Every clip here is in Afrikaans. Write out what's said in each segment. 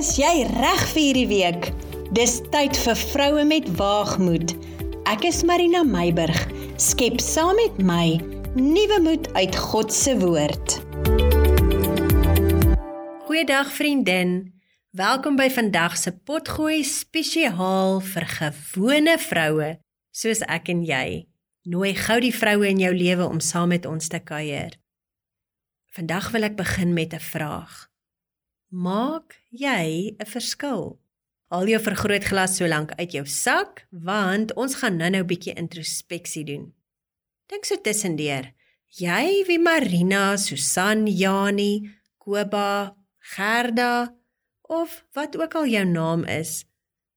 Is jy reg vir hierdie week? Dis tyd vir vroue met waagmoed. Ek is Marina Meiburg. Skep saam met my nuwe moed uit God se woord. Goeiedag vriendin. Welkom by vandag se potgooi spesiaal vir gewone vroue soos ek en jy. Nooi gou die vroue in jou lewe om saam met ons te kuier. Vandag wil ek begin met 'n vraag. Maak jy 'n verskil? Haal jou vergrootglas so lank uit jou sak want ons gaan nou-nou 'n bietjie introspeksie doen. Dink so tussendeur. Jy wie Marina, Susan, Jani, Koba, Gerda of wat ook al jou naam is,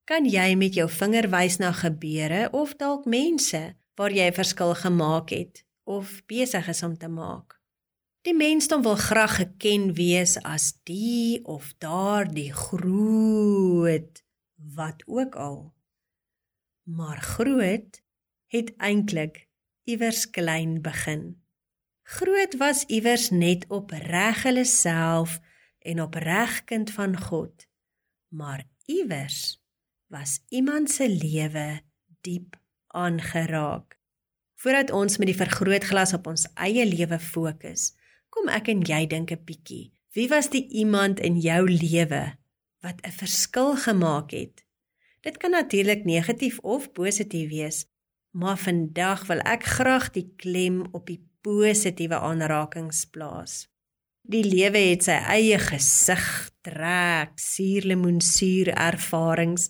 kan jy met jou vinger wys na gebeure of dalk mense waar jy 'n verskil gemaak het of besig is om te maak. Die mensdom wil graag geken wees as die of daardie groot wat ook al. Maar groot het eintlik iewers klein begin. Groot was iewers net op reg hulle self en op reg kind van God. Maar iewers was iemand se lewe diep aangeraak. Voordat ons met die vergrootglas op ons eie lewe fokus, Kom ek en jy dink 'n bietjie. Wie was die iemand in jou lewe wat 'n verskil gemaak het? Dit kan natuurlik negatief of positief wees, maar vandag wil ek graag die klem op die positiewe aanrakings plaas. Die lewe het sy eie gesig, trek, suurlemoensuur ervarings.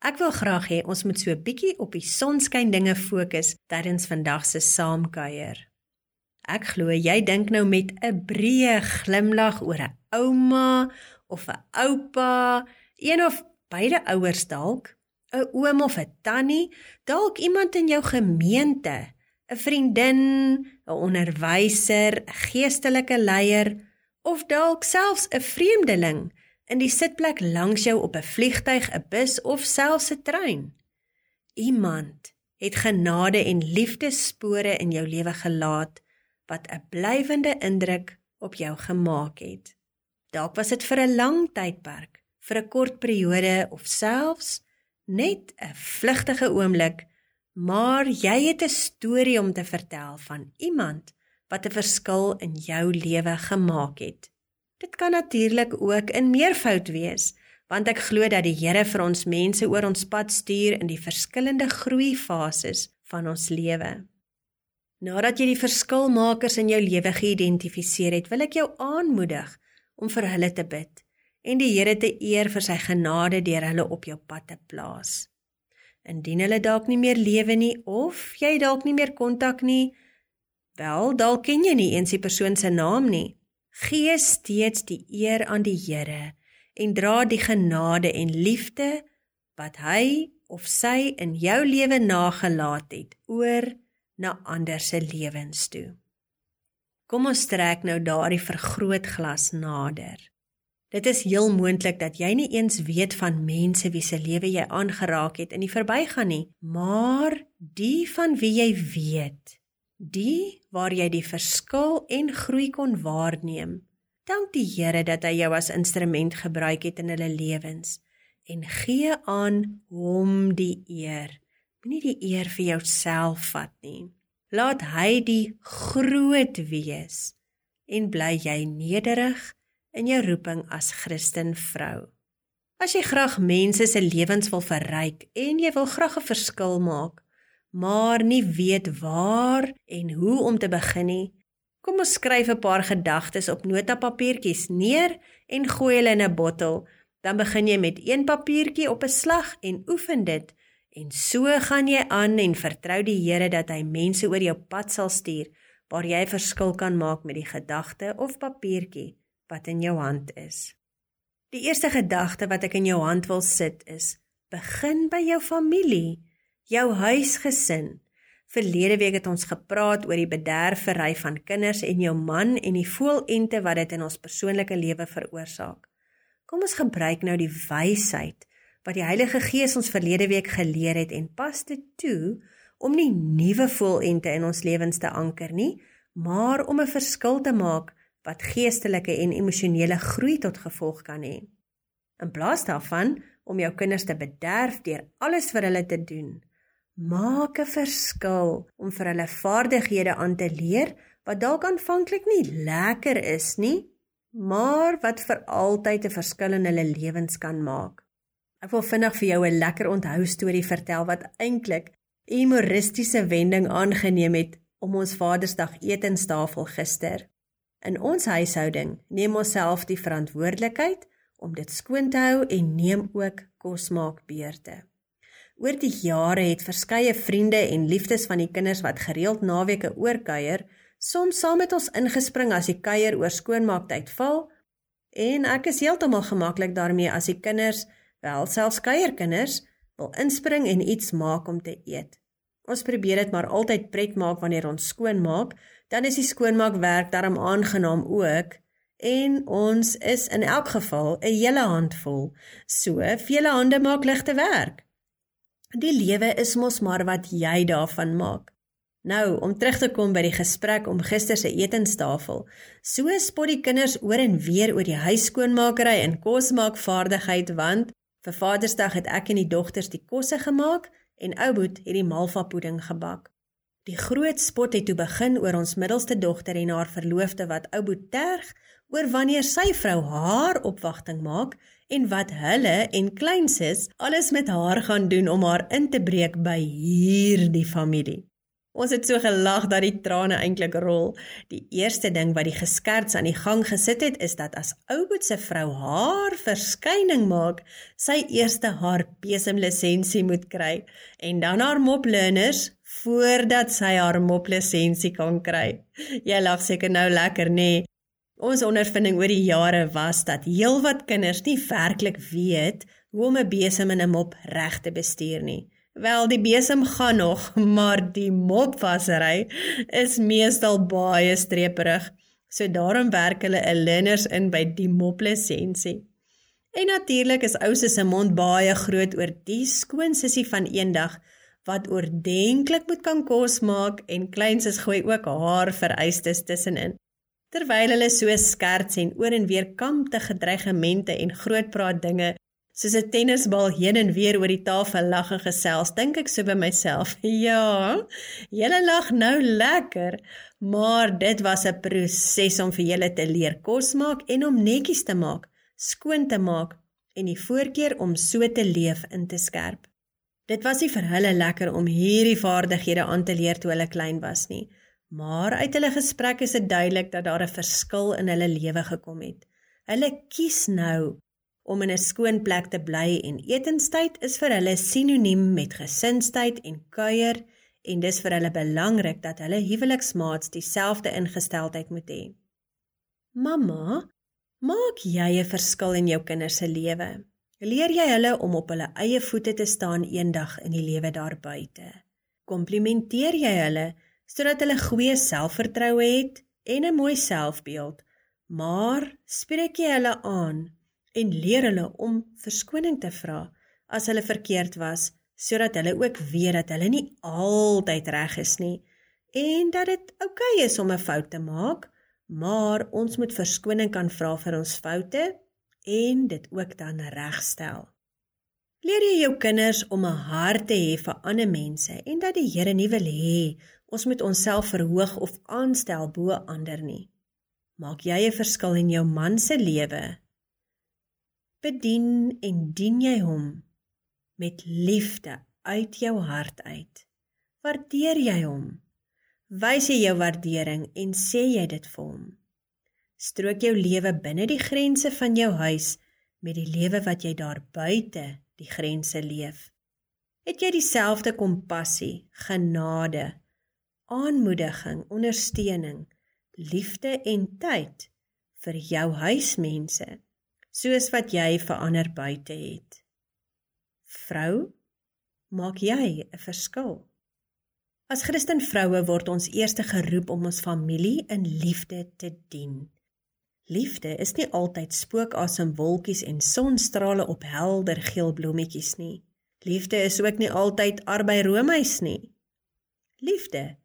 Ek wil graag hê ons moet so 'n bietjie op die sonskyn dinge fokus tydens vandag se saamkuier. Ek glo jy dink nou met 'n breë glimlag oor 'n ouma of 'n oupa, een of beide ouers dalk, 'n oom of 'n tannie, dalk iemand in jou gemeente, 'n vriendin, 'n onderwyser, 'n geestelike leier of dalk selfs 'n vreemdeling in die sitplek langs jou op 'n vliegtyg, 'n bus of selfs 'n trein. Iemand het genade en liefdespore in jou lewe gelaat wat 'n blywende indruk op jou gemaak het. Dalk was dit vir 'n lang tydperk, vir 'n kort periode of selfs net 'n vlugtige oomblik, maar jy het 'n storie om te vertel van iemand wat 'n verskil in jou lewe gemaak het. Dit kan natuurlik ook in meervoud wees, want ek glo dat die Here vir ons mense oor ons pad stuur in die verskillende groeifases van ons lewe. Nadat jy die verskilmakers in jou lewe geïdentifiseer het, wil ek jou aanmoedig om vir hulle te bid en die Here te eer vir sy genade deur hulle op jou pad te plaas. Indien hulle dalk nie meer lewe nie of jy dalk nie meer kontak nie, wel dalk ken jy nie eens die persoon se naam nie. Gee steeds die eer aan die Here en dra die genade en liefde wat hy of sy in jou lewe nagelaat het oor na ander se lewens toe. Kom ons trek nou daardie vergrootglas nader. Dit is heel moontlik dat jy nie eens weet van mense wie se lewe jy aangeraak het in die verbygaan nie, maar die van wie jy weet, die waar jy die verskil en groei kon waarneem. Dank die Here dat hy jou as instrument gebruik het in hulle lewens en gee aan hom die eer Moenie die eer vir jouself vat nie. Laat hy die groot wees en bly jy nederig in jou roeping as Christen vrou. As jy graag mense se lewens wil verryk en jy wil graag 'n verskil maak, maar nie weet waar en hoe om te begin nie, kom ons skryf 'n paar gedagtes op notapapiertjies neer en gooi hulle in 'n bottel. Dan begin jy met een papiertjie op 'n slag en oefen dit En so gaan jy aan en vertrou die Here dat hy mense oor jou pad sal stuur waar jy verskil kan maak met die gedagte of papiertjie wat in jou hand is. Die eerste gedagte wat ek in jou hand wil sit is: begin by jou familie, jou huisgesin. Verlede week het ons gepraat oor die bederfery van kinders en jou man en die voelente wat dit in ons persoonlike lewe veroorsaak. Kom ons gebruik nou die wysheid wat die Heilige Gees ons verlede week geleer het en pas dit toe om nie nuwe volente in ons lewens te anker nie, maar om 'n verskil te maak wat geestelike en emosionele groei tot gevolg kan hê. In plaas daarvan om jou kinders te bederf deur alles vir hulle te doen, maak 'n verskil om vir hulle vaardighede aan te leer wat dalk aanvanklik nie lekker is nie, maar wat vir altyd 'n verskil in hulle lewens kan maak. Ek wil vinnig vir jou 'n lekker onthou storie vertel wat eintlik 'n humoristiese wending aangeneem het om ons Vadersdag etenstafel gister. In ons huishouding neem ons self die verantwoordelikheid om dit skoon te hou en neem ook kosmaak beurte. Oor die jare het verskeie vriende en liefdes van die kinders wat gereeld naweke oorkuier, soms saam met ons ingespring as die kuier oor skoonmaaktyd val en ek is heeltemal gemaklik daarmee as die kinders, wel selfs kuierkinders, wil inspring en iets maak om te eet. Ons probeer dit maar altyd pret maak wanneer ons skoon maak, dan is die skoonmaakwerk darm aangenaam ook en ons is in elk geval 'n hele handvol. So, vele hande maak ligte werk. Die lewe is mos maar wat jy daarvan maak. Nou, om terug te kom by die gesprek om gister se etenstafel. So spot die kinders oor en weer oor die huis skoonmaakery en kosmaakvaardigheid want vir Vadersdag het ek en die dogters die kosse gemaak en Ouboet het die malva pudding gebak. Die groot spot het toe begin oor ons middelste dogter en haar verloofde wat ou Boet terg oor wanneer sy vrou haar opwagting maak en wat hulle en kleinsus alles met haar gaan doen om haar in te breek by hierdie familie. Ons het so gelag dat die trane eintlik rol. Die eerste ding wat die geskerts aan die gang gesit het is dat as Ouboet se vrou haar verskyning maak, sy eerste haar besemlisensie moet kry en dan haar mop learners voordat sy haar moplisensie kan kry. Jy lag seker nou lekker, nê? Nee. Ons ondervinding oor die jare was dat heelwat kinders nie werklik weet hoe om 'n besem en 'n mop reg te bestuur nie. Wel, die besem gaan nog, maar die mopwasery is meestal baie streperig. So daarom werk hulle 'n learners in by die moplisensie. En natuurlik is ouse se mond baie groot oor die skoon sussie van eendag wat oordentlik moet kan kos maak en kleinses gooi ook haar vereistes tussenin. Terwyl hulle so skerts en oor en weer kampte gedreigemente en groot praat dinge soos 'n tennisbal heen en weer oor die tafel lag en gesels, dink ek so by myself, ja, julle lag nou lekker, maar dit was 'n proses om vir julle te leer kos maak en om netjies te maak, skoon te maak en die voorkeur om so te leef in te skerp. Dit was nie vir hulle lekker om hierdie vaardighede aan te leer toe hulle klein was nie, maar uit hulle gesprekke is dit duidelik dat daar 'n verskil in hulle lewe gekom het. Hulle kies nou om in 'n skoon plek te bly en etenstyd is vir hulle sinoniem met gesinstyd en kuier en dis vir hulle belangrik dat hulle huweliksmaats dieselfde ingesteldheid moet hê. Mamma, maak jy 'n verskil in jou kinders se lewe? Leer jy hulle om op hulle eie voete te staan eendag in die lewe daar buite? Komplimenteer jy hulle sodat hulle goeie selfvertroue het en 'n mooi selfbeeld? Maar spreek jy hulle aan en leer hulle om verskoning te vra as hulle verkeerd was sodat hulle ook weet dat hulle nie altyd reg is nie en dat dit oukei okay is om 'n fout te maak, maar ons moet verskoning kan vra vir ons foute en dit ook dan regstel. Leer jy jou kinders om 'n hart te hê vir ander mense en dat die Here nie wil hê ons moet onsself verhoog of aanstel bo ander nie. Maak jy 'n verskil in jou man se lewe? Bedien en dien jy hom met liefde uit jou hart uit. Waardeer jy hom? Wys jy jou waardering en sê jy dit vir hom? Strook jou lewe binne die grense van jou huis met die lewe wat jy daar buite die grense leef. Het jy dieselfde kompassie, genade, aanmoediging, ondersteuning, liefde en tyd vir jou huismense soos wat jy vir ander buite het? Vrou, maak jy 'n verskil? As Christen vroue word ons eerste geroep om ons familie in liefde te dien. Liefde is nie altyd spookasem wolkies en sonstrale op helder geel blommetjies nie. Liefde is ook nie altyd arbei roomys nie. Liefde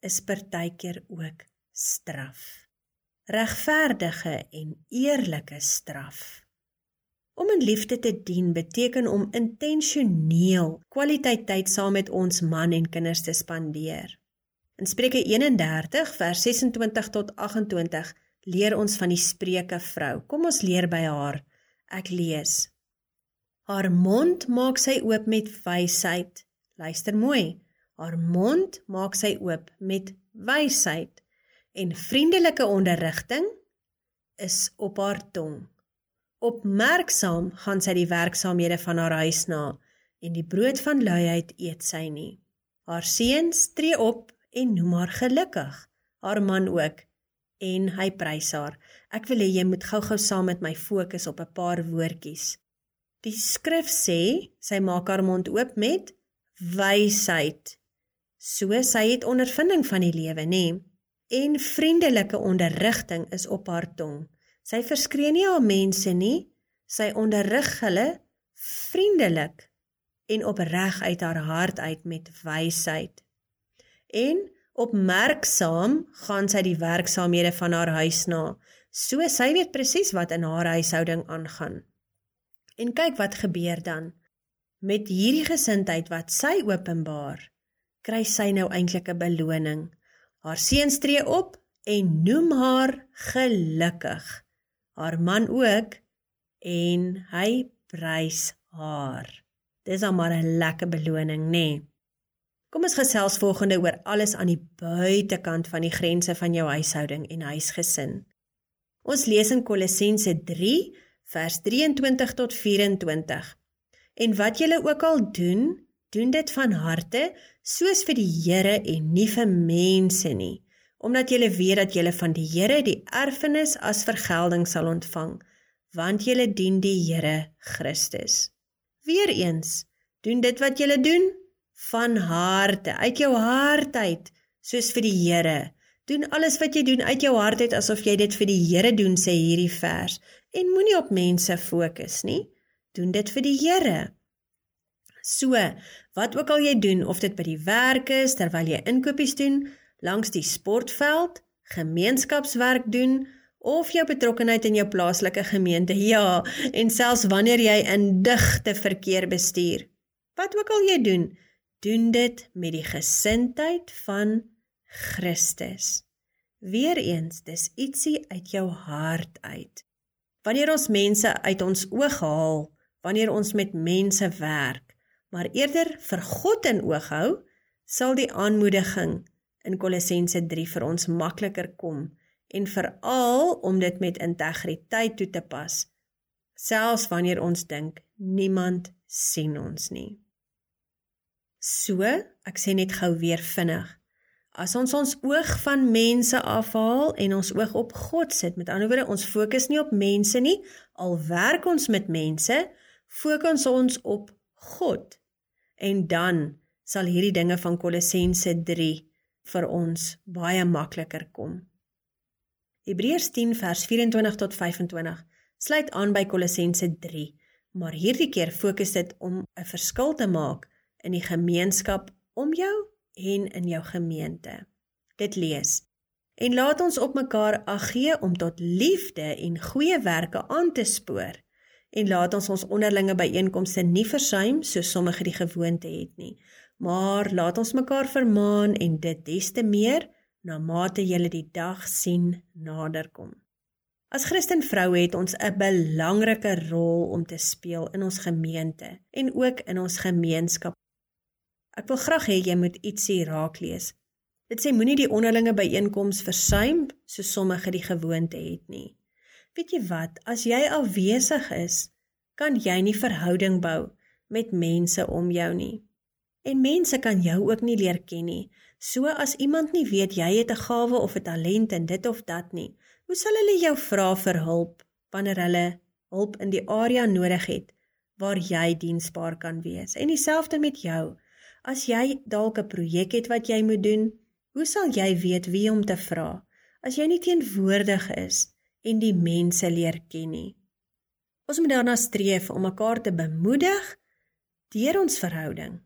is partykeer ook straf. Regverdige en eerlike straf. Om in liefde te dien beteken om intentioneel kwaliteit tyd saam met ons man en kinders te spandeer. In Spreuke 31 vers 26 tot 28 leer ons van die Spreuke vrou. Kom ons leer by haar. Ek lees. Haar mond maak sy oop met wysheid. Luister mooi. Haar mond maak sy oop met wysheid en vriendelike onderrigting is op haar tong. Opmerksaam gaan sy die werksaamhede van haar huis na en die brood van luiheid eet sy nie. Haar seuns tree op en noem haar gelukkig, haar man ook en hy prys haar. Ek wil hê jy moet gou-gou saam met my fokus op 'n paar woordjies. Die skrif sê sy maak haar mond oop met wysheid. So sy het ondervinding van die lewe, nê? En vriendelike onderrigting is op haar tong. Sy verskree nie haar mense nie. Sy onderrig hulle vriendelik en opreg uit haar hart uit met wysheid. En opmerksaam gaan sy die werksaamhede van haar huis na. So sy weet presies wat in haar huishouding aangaan. En kyk wat gebeur dan. Met hierdie gesindheid wat sy openbaar, kry sy nou eintlik 'n beloning. Haar seuns tree op en noem haar gelukkig haar man ook en hy prys haar. Dis al maar 'n lekker beloning, nê? Nee. Kom ons gesels volgende oor alles aan die buitekant van die grense van jou huishouding en huisgesin. Ons lees in Kolossense 3 vers 23 tot 24. En wat julle ook al doen, doen dit van harte soos vir die Here en nie vir mense nie omdat julle weet dat julle van die Here die erfenis as vergelding sal ontvang, want julle dien die Here Christus. Weereens, doen dit wat julle doen van harte, uit jou hart uit, soos vir die Here. Doen alles wat jy doen uit jou hart uit asof jy dit vir die Here doen, sê hierdie vers, en moenie op mense fokus nie. Doen dit vir die Here. So, wat ook al jy doen, of dit by die werk is terwyl jy inkopies doen, langs die sportveld, gemeenskapswerk doen of jou betrokkeheid in jou plaaslike gemeente. Ja, en selfs wanneer jy in digte verkeer bestuur. Wat ook al jy doen, doen dit met die gesindheid van Christus. Weereens, dis ietsie uit jou hart uit. Wanneer ons mense uit ons oog haal, wanneer ons met mense werk, maar eerder vir God in oog hou, sal die aanmoediging in Kolossense 3 vir ons makliker kom en veral om dit met integriteit toe te pas selfs wanneer ons dink niemand sien ons nie. So, ek sê net gou weer vinnig. As ons ons oog van mense afhaal en ons oog op God sit, met ander woorde, ons fokus nie op mense nie, al werk ons met mense, fokus ons op God. En dan sal hierdie dinge van Kolossense vir ons baie makliker kom. Hebreërs 10 vers 24 tot 25 sluit aan by Kolossense 3, maar hierdie keer fokus dit om 'n verskil te maak in die gemeenskap om jou en in jou gemeente. Dit lees: En laat ons op mekaar ag gee om tot liefde en goeie werke aan te spoor en laat ons ons onderlinge byeenkomste nie versuim soos sommige die gewoonte het nie maar laat ons mekaar vermaan en dit des te meer na mate julle die dag sien naderkom. As Christen vroue het ons 'n belangrike rol om te speel in ons gemeente en ook in ons gemeenskap. Ek wil graag hê jy moet ietsie raak lees. Dit sê moenie die onderlinge byeenkomste versuim so sommige die gewoonte het nie. Weet jy wat, as jy afwesig is, kan jy nie verhouding bou met mense om jou nie. En mense kan jou ook nie leer ken nie. So as iemand nie weet jy het 'n gawe of 'n talent in dit of dat nie, hoe sal hulle jou vra vir hulp wanneer hulle hulp in die area nodig het waar jy diensbaar kan wees? En dieselfde met jou. As jy dalk 'n projek het wat jy moet doen, hoe sal jy weet wie om te vra as jy nie teenwoordig is en die mense leer ken nie? Ons moet daarna streef om mekaar te bemoedig deur ons verhouding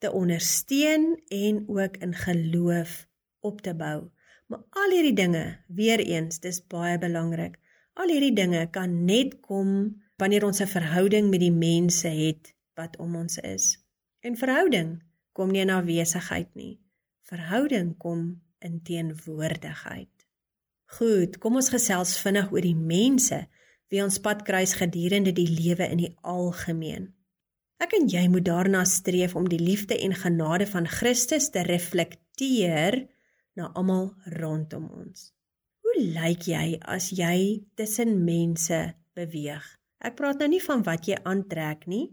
te ondersteun en ook in geloof op te bou. Maar al hierdie dinge, weer eens, dis baie belangrik. Al hierdie dinge kan net kom wanneer ons 'n verhouding met die mense het wat om ons is. En verhouding kom nie in afwesigheid nie. Verhouding kom in teenwoordigheid. Goed, kom ons gesels vinnig oor die mense wie ons pad kruis gedurende die lewe in die algemeen. Ek en jy moet daarna streef om die liefde en genade van Christus te reflekteer na almal rondom ons. Hoe lyk jy as jy tussen mense beweeg? Ek praat nou nie van wat jy aantrek nie.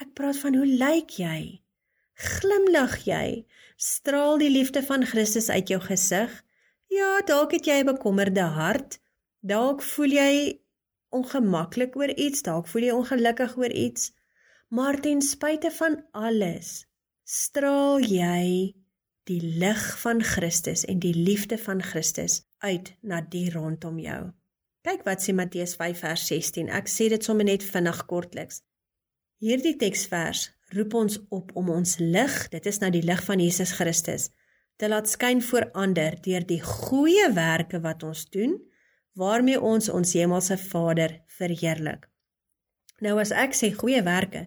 Ek praat van hoe lyk jy? Glimlag jy? Straal die liefde van Christus uit jou gesig? Ja, dalk het jy 'n bekommerde hart. Dalk voel jy ongemaklik oor iets, dalk voel jy ongelukkig oor iets. Maar ten spyte van alles, straal jy die lig van Christus en die liefde van Christus uit na die rondom jou. Kyk wat sê Matteus 5 vers 16. Ek sê dit sommer net vinnig kortliks. Hierdie teksvers roep ons op om ons lig, dit is nou die lig van Jesus Christus, te laat skyn voor ander deur die goeie werke wat ons doen waarmee ons ons hemelse Vader verheerlik. Nou as ek sê goeie werke,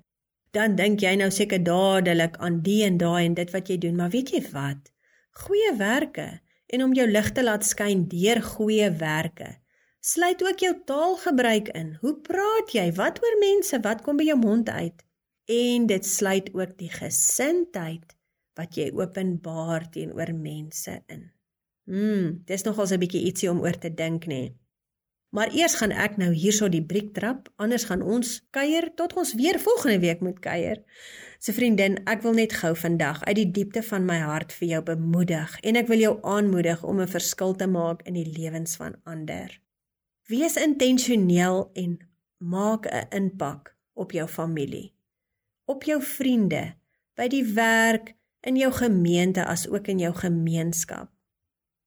dan dink jy nou seker dadelik aan die en daai en dit wat jy doen, maar weet jy wat? Goeie werke en om jou lig te laat skyn deur goeie werke. Sluit ook jou taalgebruik in. Hoe praat jy? Wat oor mense? Wat kom by jou mond uit? En dit sluit ook die gesindheid wat jy openbaar teenoor mense in. Hmm, dis nogals 'n bietjie ietsie om oor te dink, nê. Nee. Maar eers gaan ek nou hierso die briek trap, anders gaan ons kuier tot ons weer volgende week moet kuier. Se vriendin, ek wil net gou vandag uit die diepte van my hart vir jou bemoedig en ek wil jou aanmoedig om 'n verskil te maak in die lewens van ander. Wees intentioneel en maak 'n impak op jou familie, op jou vriende, by die werk, in jou gemeente as ook in jou gemeenskap.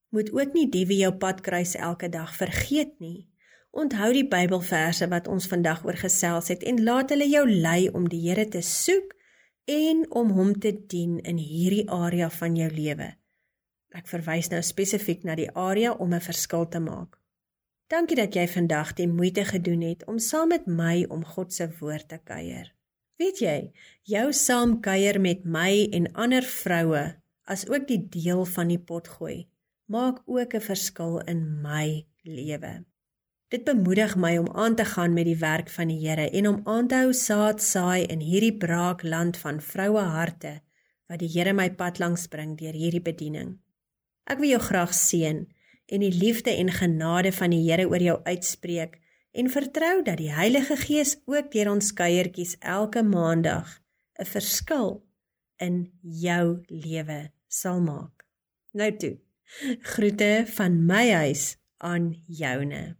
Moet ook nie die wie jou pad kruis elke dag vergeet nie. Onthou die Bybelverse wat ons vandag oor gesels het en laat hulle jou lei om die Here te soek en om hom te dien in hierdie area van jou lewe. Ek verwys nou spesifiek na die area om 'n verskil te maak. Dankie dat jy vandag die moeite gedoen het om saam met my om God se woord te kuier. Weet jy, jou saam kuier met my en ander vroue, as ook die deel van die potgooi, maak ook 'n verskil in my lewe. Dit bemoedig my om aan te gaan met die werk van die Here en om aan te hou saad saai in hierdie braak land van vroue harte wat die Here my pad langs bring deur hierdie bediening. Ek wil jou graag seën en die liefde en genade van die Here oor jou uitspreek en vertrou dat die Heilige Gees ook deur ons kuiertjies elke maandag 'n verskil in jou lewe sal maak. Nou toe. Groete van my huis aan joune.